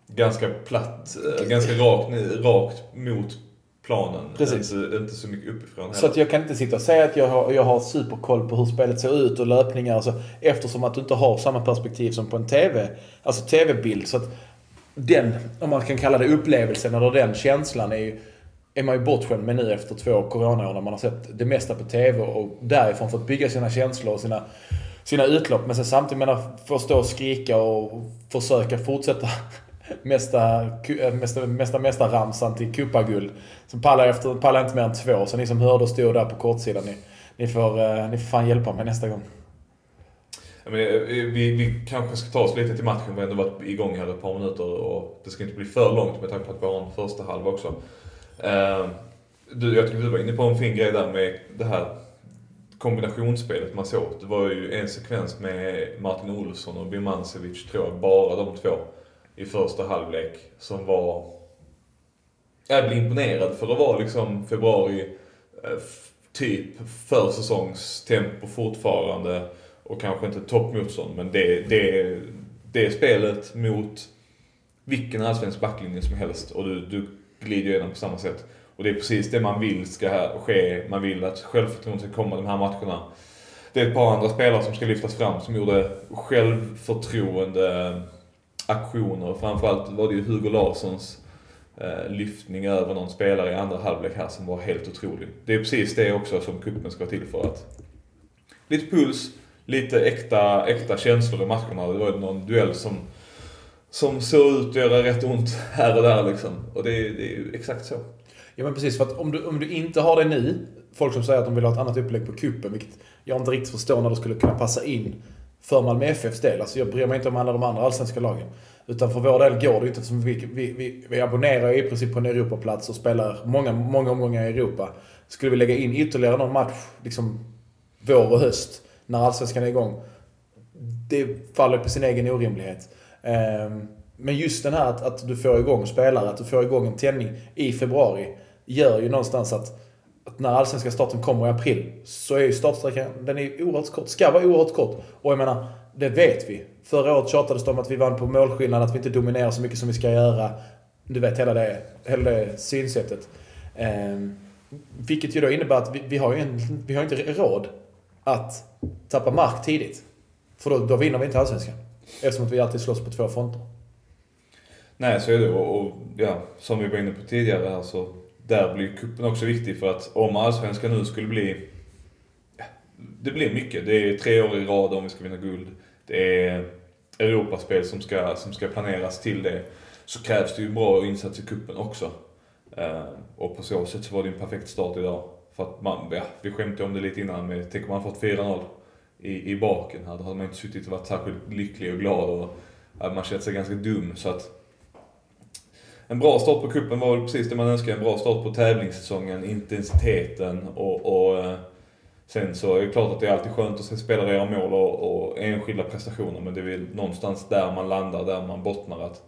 Ganska platt, eh, ganska rakt, rakt mot planen. Precis. Inte, inte så mycket uppifrån heller. Så att jag kan inte sitta och säga att jag har, jag har superkoll på hur spelet ser ut och löpningar och så. Eftersom att du inte har samma perspektiv som på en TV. Alltså TV-bild. Så att den, om man kan kalla det upplevelsen eller den känslan är ju är man ju bortskämd med nu efter två coronaår när man har sett det mesta på TV och därifrån fått bygga sina känslor och sina, sina utlopp. Men sen samtidigt menar, få stå och skrika och försöka fortsätta mesta, äh, mesta, mesta, mesta ramsan till kuppaguld. Så pallar, efter, pallar inte mer än två. Så ni som hörde och stod där på kortsidan, ni, ni, får, äh, ni får fan hjälpa mig nästa gång. Men, eh, eh, vi, vi kanske ska ta oss lite till matchen. Vi har ändå varit igång här ett par minuter och det ska inte bli för långt med tanke på att vi har en första halv också. Uh, du, jag tycker du var inne på en fin grej där med det här kombinationsspelet man såg. Det var ju en sekvens med Martin Olsson och Birmancevic, tror jag, bara de två i första halvlek som var... Jag blev imponerad för att vara liksom februari-typ eh, försäsongstempo fortfarande och kanske inte toppmotstånd men det, det, det spelet mot vilken allsvensk backlinje som helst och du, du glider igenom på samma sätt. Och det är precis det man vill ska ske. Man vill att självförtroendet ska komma de här matcherna. Det är ett par andra spelare som ska lyftas fram som gjorde självförtroende aktioner. Framförallt var det ju Hugo Larssons eh, lyftning över någon spelare i andra halvlek här som var helt otrolig. Det är precis det också som kuppen ska vara till för. att Lite puls, lite äkta, äkta känslor i matcherna. Det var ju någon duell som, som såg ut att göra rätt ont här och där liksom. Och det, är- det är ju exakt så. Ja men precis, för att om du, om du inte har det nu, folk som säger att de vill ha ett annat upplägg på kuppen, vilket jag inte riktigt förstår när det skulle kunna passa in för Malmö FFs del. Alltså jag bryr mig inte om alla de andra allsvenska lagen. Utan för vår del går det ju inte eftersom vi, vi, vi, vi abonnerar i princip på en Europaplats och spelar många, många omgångar i Europa. Skulle vi lägga in ytterligare någon match, liksom vår och höst, när allsvenskan är igång. Det faller på sin egen orimlighet. Ehm, men just den här att, att du får igång spelare, att du får igång en tändning i februari, gör ju någonstans att, att när allsvenska starten kommer i april så är ju startsträckan, den är oerhört kort, ska vara oerhört kort. Och jag menar, det vet vi. Förra året tjatades det om att vi vann på målskillnad, att vi inte dominerar så mycket som vi ska göra. Du vet, hela det, hela det synsättet. Eh, vilket ju då innebär att vi, vi har ju en, vi har inte råd att tappa mark tidigt. För då, då vinner vi inte allsvenskan. Eftersom att vi alltid slåss på två fronter. Nej, så är det. Och, och ja, som vi var inne på tidigare här så där blir kuppen också viktig för att om allsvenskan nu skulle bli... Ja, det blir mycket. Det är tre år i rad om vi ska vinna guld. Det är Europaspel som ska, som ska planeras till det. Så krävs det ju bra insats i kuppen också. Eh, och på så sätt så var det en perfekt start idag. För att man, ja, vi skämtade om det lite innan, men tänk om man fått 4-0 i, i baken här. Då hade man inte suttit och varit särskilt lycklig och glad och hade man känt sig ganska dum. Så att en bra start på kuppen var väl precis det man önskade. En bra start på tävlingssäsongen, intensiteten och, och eh, sen så är det klart att det är alltid skönt att se spelare göra mål och, och enskilda prestationer men det är väl någonstans där man landar, där man bottnar att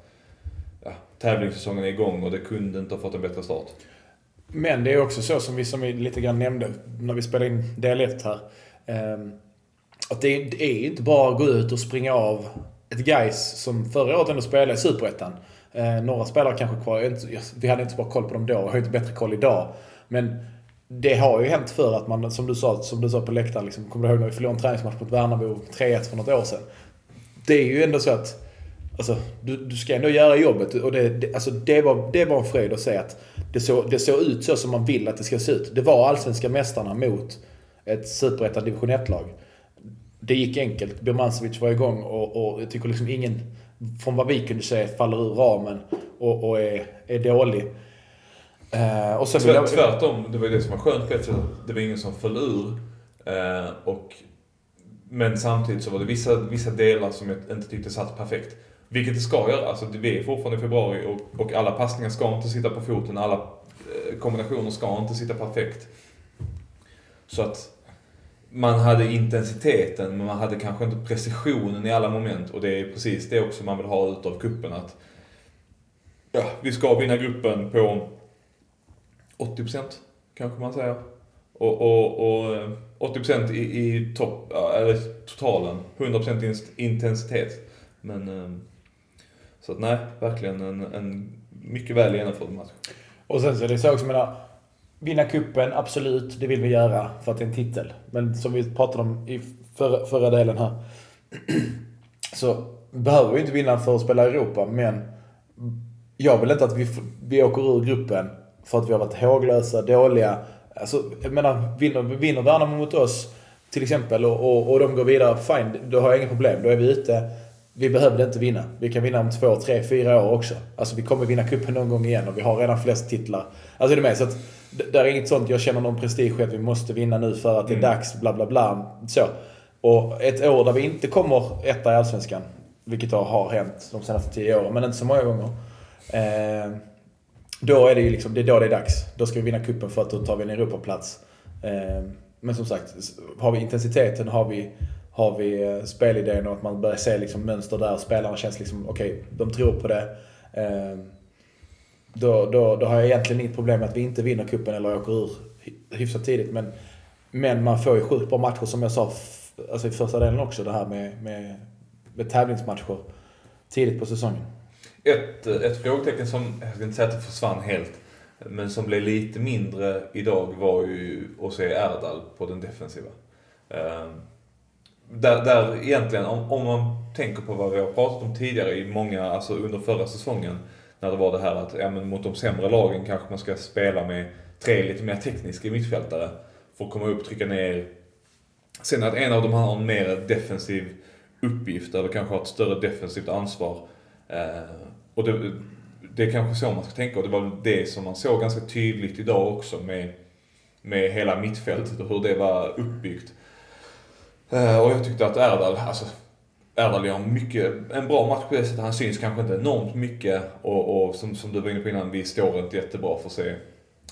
ja, tävlingssäsongen är igång och det kunde inte ha fått en bättre start. Men det är också så som vi, som vi lite grann nämnde när vi spelade in del 1 här. Ehm, att det, är inte bara att gå ut och springa av ett guys som förra året ändå spelade i Superettan. Eh, några spelare kanske kvar. är Vi hade inte så bra koll på dem då. Jag har inte bättre koll idag. Men det har ju hänt för att man, som du sa, som du sa på läktaren, liksom, kommer du ihåg när vi förlorade en träningsmatch mot Värnamo 3-1 för något år sedan? Det är ju ändå så att Alltså, du, du ska ändå göra jobbet. Och det, det, alltså, det, var, det var en fröjd att se att det såg, det såg ut så som man vill att det ska se ut. Det var allsvenska mästarna mot ett superettan division 1-lag. Det gick enkelt. Birmancevic var igång och, och jag tycker liksom ingen, från vad vi kunde se, faller ur ramen och, och är, är dålig. Eh, och sen Tvärt, jag, tvärtom, det var ju det som var skönt på ett sätt. Det var ingen som föll ur. Eh, och, men samtidigt så var det vissa, vissa delar som jag inte tyckte satt perfekt. Vilket det ska göra. Alltså, vi är fortfarande i februari och, och alla passningar ska inte sitta på foten. Alla eh, kombinationer ska inte sitta perfekt. Så att man hade intensiteten men man hade kanske inte precisionen i alla moment. Och det är precis det också man vill ha utav kuppen att ja, vi ska vinna gruppen på 80% kanske man säger. Och, och, och eh, 80% i, i topp, eller totalen. 100% intensitet. Men eh, så att nej, verkligen en, en mycket väl genomförd match. och sen så är det så också, menar, vinna kuppen absolut, det vill vi göra för att det är en titel. Men som vi pratade om i förra, förra delen här. Så behöver vi inte vinna för att spela i Europa, men jag vill inte att vi, vi åker ur gruppen för att vi har varit håglösa, dåliga. Alltså, jag menar, vinner, vinner Värnamo mot oss till exempel och, och, och de går vidare, fine, då har jag inga problem. Då är vi ute. Vi behövde inte vinna. Vi kan vinna om två, tre, fyra år också. Alltså vi kommer vinna cupen någon gång igen och vi har redan flest titlar. Alltså är du med? Så att, där är inget sånt, jag känner någon prestige att vi måste vinna nu för att det är Mm. dags, bla bla bla. Så. Och ett år där vi inte kommer etta i Allsvenskan, vilket har hänt de senaste tio åren, men inte så många gånger. Eh, då är det ju liksom, det är då det är dags. Då ska vi vinna kuppen för att då tar vi en Europaplats. Eh, men som sagt, har vi intensiteten, har vi, har vi eh, spelidén och att man börjar se liksom mönster där. Spelarna känns liksom, okej, okay, de tror på det. Ehm, då, då, då har jag egentligen inget problem med att vi inte vinner kuppen eller åker ur hyfsat tidigt. Men, men man får ju sjukt bra matcher som jag sa alltså i första delen också. Det här med, med, med tävlingsmatcher tidigt på säsongen. Ett, ett frågetecken som, jag ska inte säga att det försvann helt, men som blev lite mindre idag var ju att se Erdal på den defensiva. Ehm, där, där egentligen, om, om man tänker på vad vi har pratat om tidigare i många, alltså under förra säsongen, när det var det här att ja, men mot de sämre lagen kanske man ska spela med tre lite mer tekniska mittfältare för att komma upp, trycka ner. Sen att en av dem har en mer defensiv uppgift eller kanske har ett större defensivt ansvar. Eh, och det, det är kanske så man ska tänka och det var det som man såg ganska tydligt idag också med, med hela mittfältet och hur det var uppbyggt. Eh, och jag tyckte att Erdal, alltså Erdal gör mycket, en bra match på det sättet. Han syns kanske inte enormt mycket och, och som, som du var inne på innan, vi står inte jättebra för sig.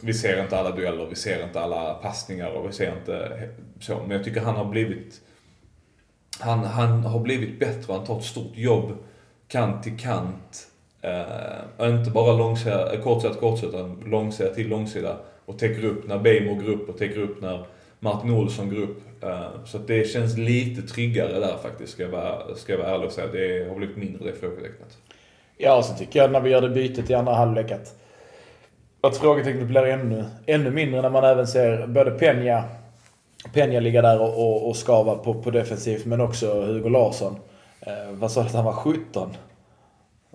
Vi ser inte alla dueller, vi ser inte alla passningar och vi ser inte så. Men jag tycker han har blivit han, han har blivit bättre, han tar ett stort jobb kant till kant. Uh, inte bara långsida, kortsida till kortsida, utan långsida till långsida. Och täcker upp när Bejmo går upp och täcker upp när Martin Olsson går upp. Uh, så det känns lite tryggare där faktiskt, ska jag vara, ska jag vara ärlig och säga. Det har blivit mindre frågetecknet. Ja, så tycker jag när vi gör det bytet i andra halvlek att, att frågetecknet blir ännu, ännu mindre när man även ser både Peña, Peña ligga där och, och, och skava på, på defensivt, men också Hugo Larsson. Eh, vad sa du att han var 17?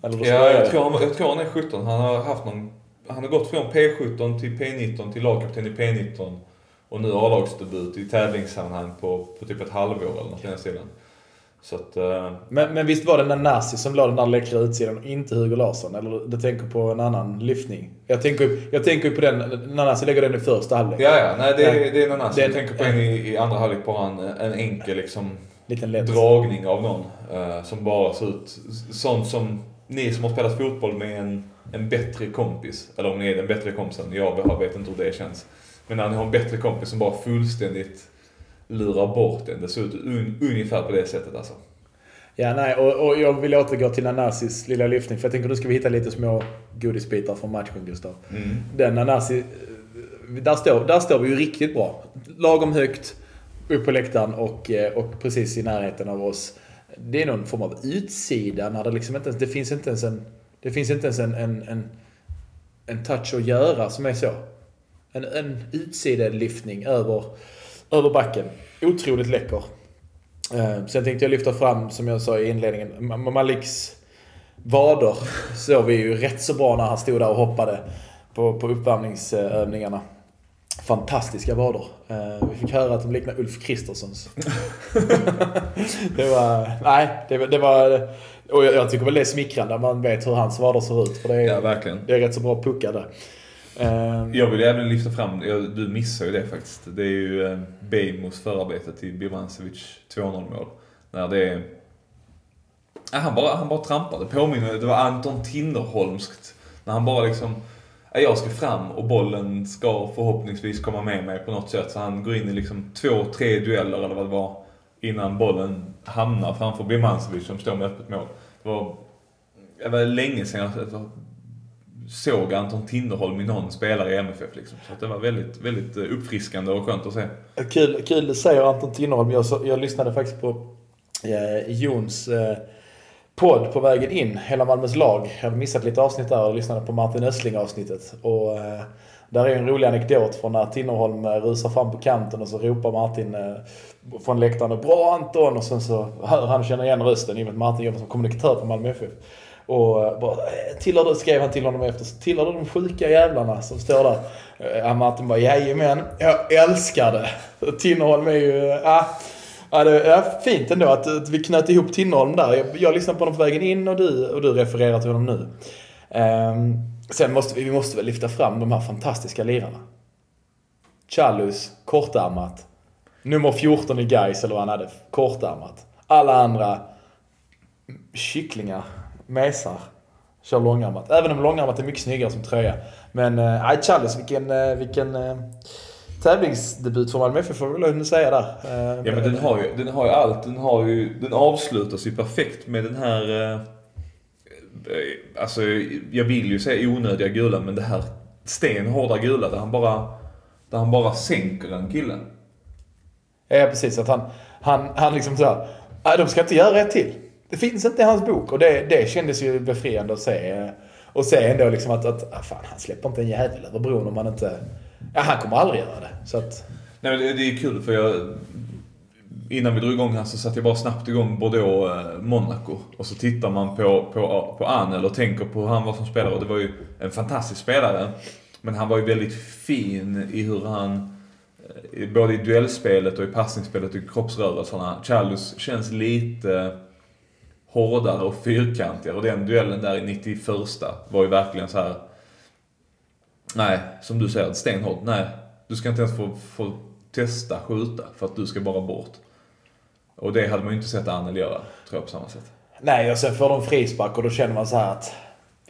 Eller ja, jag tror, han, jag tror han är 17. Han har haft någon... Han har gått från P17 till P19 till lagkapten i P19. Och nu A-lagsdebut i tävlingssammanhang på, på typ ett halvår eller något i den stilen. Så att, uh... men, men visst var det den Nassi som låg den där läckra utsidan och inte Hugo Larsson? Eller du tänker på en annan lyftning? Jag tänker, jag tänker på den, Nanasi lägger den i första halvlek. Ja, ja. Nej, det, är, det är Nanasi. Jag tänker på en i, i andra halvlek, bara en, en enkel liksom Liten lätt. dragning av någon. Uh, som bara ser ut, sånt som ni som har spelat fotboll med en, en bättre kompis, eller om ni är den bättre kompisen, jag vet inte hur det känns. Men när ni har en bättre kompis som bara fullständigt lurar bort en. Det ser ut un, ungefär på det sättet alltså. Ja, nej, och, och jag vill återgå till Nanasis lilla lyftning. För jag tänker nu ska vi hitta lite små godisbitar från matchen, Gustav. Mm. Den Nanasi... Där står, där står vi ju riktigt bra. Lagom högt, upp på läktaren och, och precis i närheten av oss. Det är någon form av utsida när det liksom inte Det finns inte ens en... Det finns inte ens en, en, en, en touch att göra som är så. En, en utsidelyftning över, över backen. Otroligt läcker. Eh, sen tänkte jag lyfta fram, som jag sa i inledningen, Maliks vader såg vi ju rätt så bra när han stod där och hoppade på, på uppvärmningsövningarna. Fantastiska vader. Eh, vi fick höra att de liknar Ulf Kristerssons. det var... Nej, det, det var... Och jag, jag tycker väl det är smickrande när man vet hur hans vader ser ut. För det är, ja, verkligen. Det är rätt så bra puckade. Um, Ehm. jag vill även lyfta fram, du missar ju det faktiskt. Det är ju eh, Bejmos förarbete till Birmancevic 2-0 mål. När det är... han, bara, han bara trampar. Det påminner, det var Anton Tinnerholmskt. När han bara liksom, jag ska fram och bollen ska förhoppningsvis komma med mig på något sätt. Så han går in i liksom två, tre dueller eller vad det var. Innan bollen hamnar framför Birmancevic som står med öppet mål. Det var, det var länge sedan jag såg Anton Tinnerholm i någon spelare i MFF. Liksom. Så det var väldigt, väldigt eh, uppfriskande och skönt att se. Kul, kul det säger Anton Tinnerholm. Jag, jag lyssnade faktiskt på eh, Jons eh, podd på vägen in, Hela Malmös lag. Jag har missat lite avsnitt där och lyssnade på Martin Östling avsnittet. Och, eh, där är en rolig anekdot från när Tinnerholm eh, rusar fram på kanten och så ropar Martin eh, från läktaren Bra Anton! Och sen så hör han och känner igen rösten i och med att Martin jobbar som kommunikatör på Malmö FF. Och eh, bara, eh, tillhör du, skrev han till honom efter, tillhör du de sjuka jävlarna som står där? Eh, ja, Martin bara, jajamän, jag älskar det. Tinnerholm är ju, ja. Ja, det är fint ändå att, att vi knöt ihop Tinnerholm där. Jag, jag lyssnade på honom på vägen in och du, och du refererar till honom nu. Um, sen måste vi, vi måste väl lyfta fram de här fantastiska lirarna. Chalus, kortärmat. nummer 14 i Gais eller vad han hade, kortärmat. Alla andra kycklingar, mesar, kör långärmat. Även om långärmat är mycket snyggare som tröja. Men eh, nej, Challis, vilken, eh, vilken eh, tävlingsdebut för Malmö FF får vi väl säga där. Eh, Ja men den har ju, den har ju allt. Den, har ju, den avslutas ju perfekt med den här... Eh, alltså jag vill ju säga onödiga gula men det här stenhårda gula där han bara, där han bara sänker en kille. Ja, precis. Att han, han, han liksom såhär, nej de ska inte göra ett till. Det finns inte i hans bok. Och det, det kändes ju befriande att se. Och se ändå liksom att, att ah, fan, han släpper inte en jävel över bron om han inte... Ja, han kommer aldrig göra det. Så att... Nej men det, det är kul för jag... Innan vi drog igång här så satte jag bara snabbt igång Bordeaux-Monaco. Eh, och så tittar man på, på, på Arnel och tänker på hur han var som spelare. Och det var ju en fantastisk spelare. Men han var ju väldigt fin i hur han... Eh, både i duellspelet och i passningsspelet och i kroppsrörelserna. Charles känns lite hårdare och fyrkantigare. Och den duellen där i 91 var ju verkligen så här. Nej, som du säger, stenhård. Nej, du ska inte ens få, få testa skjuta för att du ska bara bort. Och det hade man ju inte sett Arnel göra, tror jag på samma sätt. Nej, och sen får de frispark och då känner man så här att...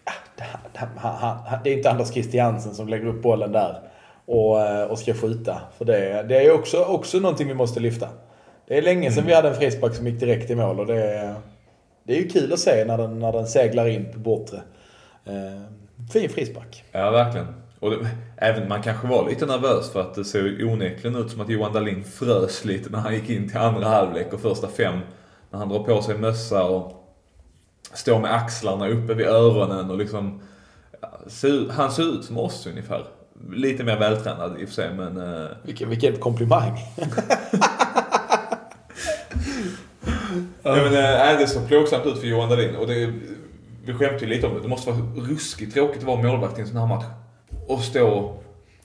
Ja, det, är inte Anders Christiansen som lägger upp bollen där och, eh, och ska skjuta. För det, det är också, också någonting vi måste lyfta. Det är länge sedan vi hade en frispark som gick direkt i mål och det, det är ju kul att se när den, när den seglar in på bortre. Eh, fin frispark. Ja, verkligen. Och det, även man kanske var lite nervös för att det såg onekligen ut som att Johan Dahlin frös lite när han gick in till andra halvlek och första fem. När han drar på sig mössa och står med axlarna uppe vid öronen och liksom... Han ser ut som oss ungefär. Lite mer vältränad i och för sig men... eh, Vilken, vilken komplimang. Ja, men, äh, det såg plågsamt ut för Johan Dahlin. Och det, vi skämtade ju lite om det. Det måste vara ruskigt tråkigt att vara målvakt i en sån här match. Och stå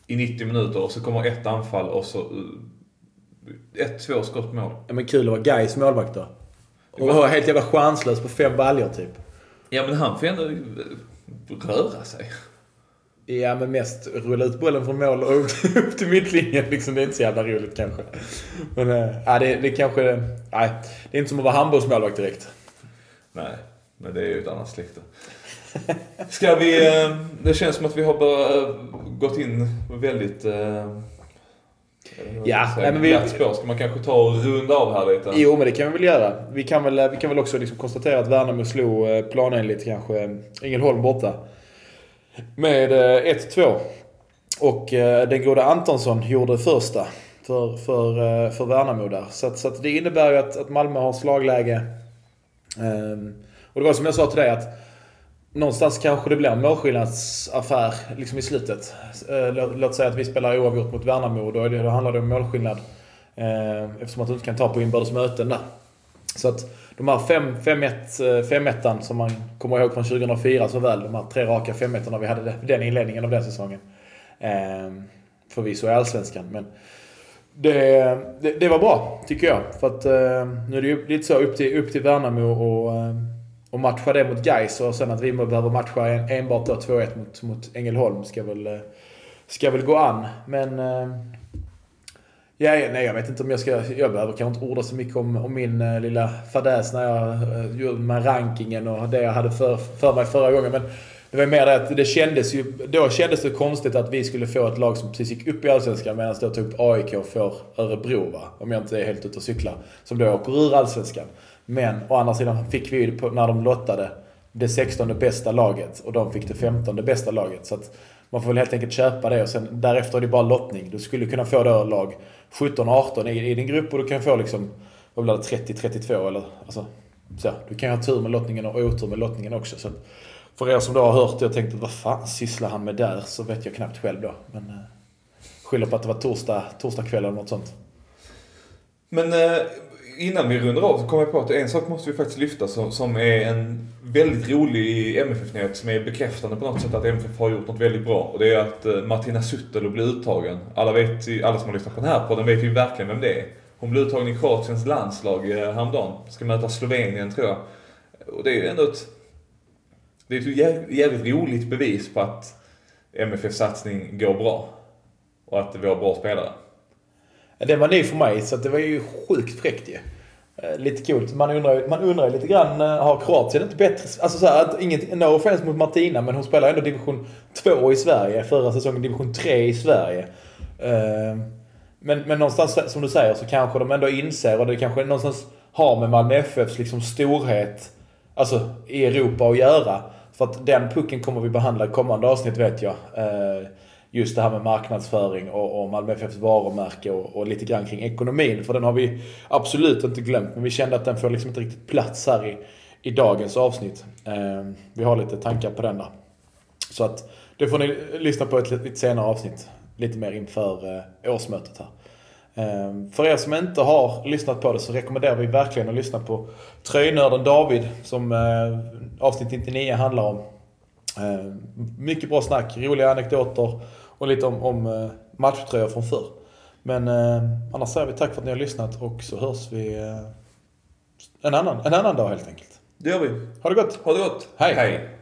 i 90 minuter och så kommer ett anfall och så... eh, Ett, två skott mål. Ja, men kul att vara Gais målvakt då. Och vara helt jävla chanslös på fem baljor typ. Ja men han får ändå eh, röra sig. Ja, men mest rulla ut bollen från mål och upp, till mittlinjen. Liksom, det är inte så jävla roligt kanske. Men äh, det, det kanske... Nej, det är inte som att vara handbollsmålvakt direkt. Nej, men det är ju ett annat släkte. Ska vi... eh, Det känns som att vi har bara eh, gått in väldigt... Ja, nej, men vi- spår. Ska man kanske ta och runda av här lite? Jo, men det kan vi väl göra. Vi kan väl, vi kan väl också liksom konstatera att Värnamo slog planenligt kanske Ängelholm borta. Med eh, 1-2. Och eh, den gode Antonsson gjorde första för, för, eh, för Värnamo där. Så, att, så att det innebär ju att, att Malmö har slagläge. Ehm, och det var som jag sa till dig att någonstans kanske det blir en målskillnadsaffär liksom i slutet. Låt säga att vi spelar oavgjort mot Värnamo och då, det, då handlar det om målskillnad. Ehm, eftersom att du inte kan ta på inbördes möten där. Så att de här 5-1 5-1 eh, som man kommer ihåg från 2004 så väl. De här tre raka 5-1 vi hade den inledningen av den säsongen. Eh, Förvisso i Allsvenskan men det, det, det var bra, tycker jag. För att eh, nu är det ju lite så upp till, upp till Värnamo och, och ehm, matcha det mot Gais och sen att vi behöver matcha en, enbart 2-1 mot, mot Ängelholm ska väl, eh, ska väl gå an. Men... Eh, ja, ja, nej, jag vet inte om jag ska... Jag behöver kanske inte orda så mycket om, om min eh, lilla fadäs när jag eh, gjorde med rankingen och det jag hade för, för mig förra gången. Men det var mer det att det kändes ju... Då kändes det konstigt att vi skulle få ett lag som precis gick upp i Allsvenskan medan då typ AIK får Örebro, va? Om jag inte är helt ute och cyklar. Som då åker ur Allsvenskan. Men å andra sidan fick vi ju när de lottade det 16 bästa laget och de fick det 15 bästa laget. Så att man får väl helt enkelt köpa det och sen därefter är det bara lottning. Du skulle kunna få då lag 17-18 i, i din grupp och du kan få liksom, vad blir det, 30-32 eller alltså. Så, du kan ju ha tur med lottningen och otur med lottningen också. Så att, för er som då har hört det och tänkt att vad fan sysslar han med där? Så vet jag knappt själv då. Men eh, skyller på att det var torsdag, torsdag kväll eller något sånt. Men eh, innan vi rundar av så kom jag på att en sak måste vi faktiskt lyfta som, som är en väldigt rolig MFF-nyhet som är bekräftande på något sätt att MFF har gjort något väldigt bra. Och det är att eh, Martina Suttelo blir uttagen. Alla, vet, alla som har lyssnat på den här podden vet ju verkligen vem det är. Hon blev uttagen i Kroatiens landslag eh, häromdagen. Ska möta Slovenien tror jag. Och det är ju ändå ett... Det är ett jävligt roligt bevis på att MFF-satsning går bra. Och att vi har bra spelare. Det var ny för mig, så det var ju sjukt fräckt ju. Eh, lite coolt. Man undrar, man undrar ju lite grann, eh, har Kroatien inte bättre... Alltså så här, att inget, no offense mot Martina, men hon spelar ändå division 2 i Sverige. Förra säsongen division 3 i Sverige. Eh, men, men någonstans, som du säger, så kanske de ändå inser, och det kanske någonstans har med Malmö FFs liksom storhet, alltså i Europa att göra. För att den pucken kommer vi behandla i kommande avsnitt vet jag. Just det här med marknadsföring och, och Malmö FFs varumärke och, och lite grann kring ekonomin. För den har vi absolut inte glömt. Men vi kände att den får liksom inte riktigt plats här i, i dagens avsnitt. Eh, vi har lite tankar på den där. Så att det får ni lyssna på ett lite senare avsnitt. Lite mer inför eh, årsmötet här. Eh, För er som inte har lyssnat på det så rekommenderar vi verkligen att lyssna på Tröjnörden David som eh, avsnitt 99 handlar om. Eh, Mycket bra snack, roliga anekdoter och lite om, om eh, matchtröjor från förr. Men eh, annars säger vi tack för att ni har lyssnat och så hörs vi en, annan, en annan dag helt enkelt. Det gör vi. Ha det gott! Ha det gott. Hej. Hej.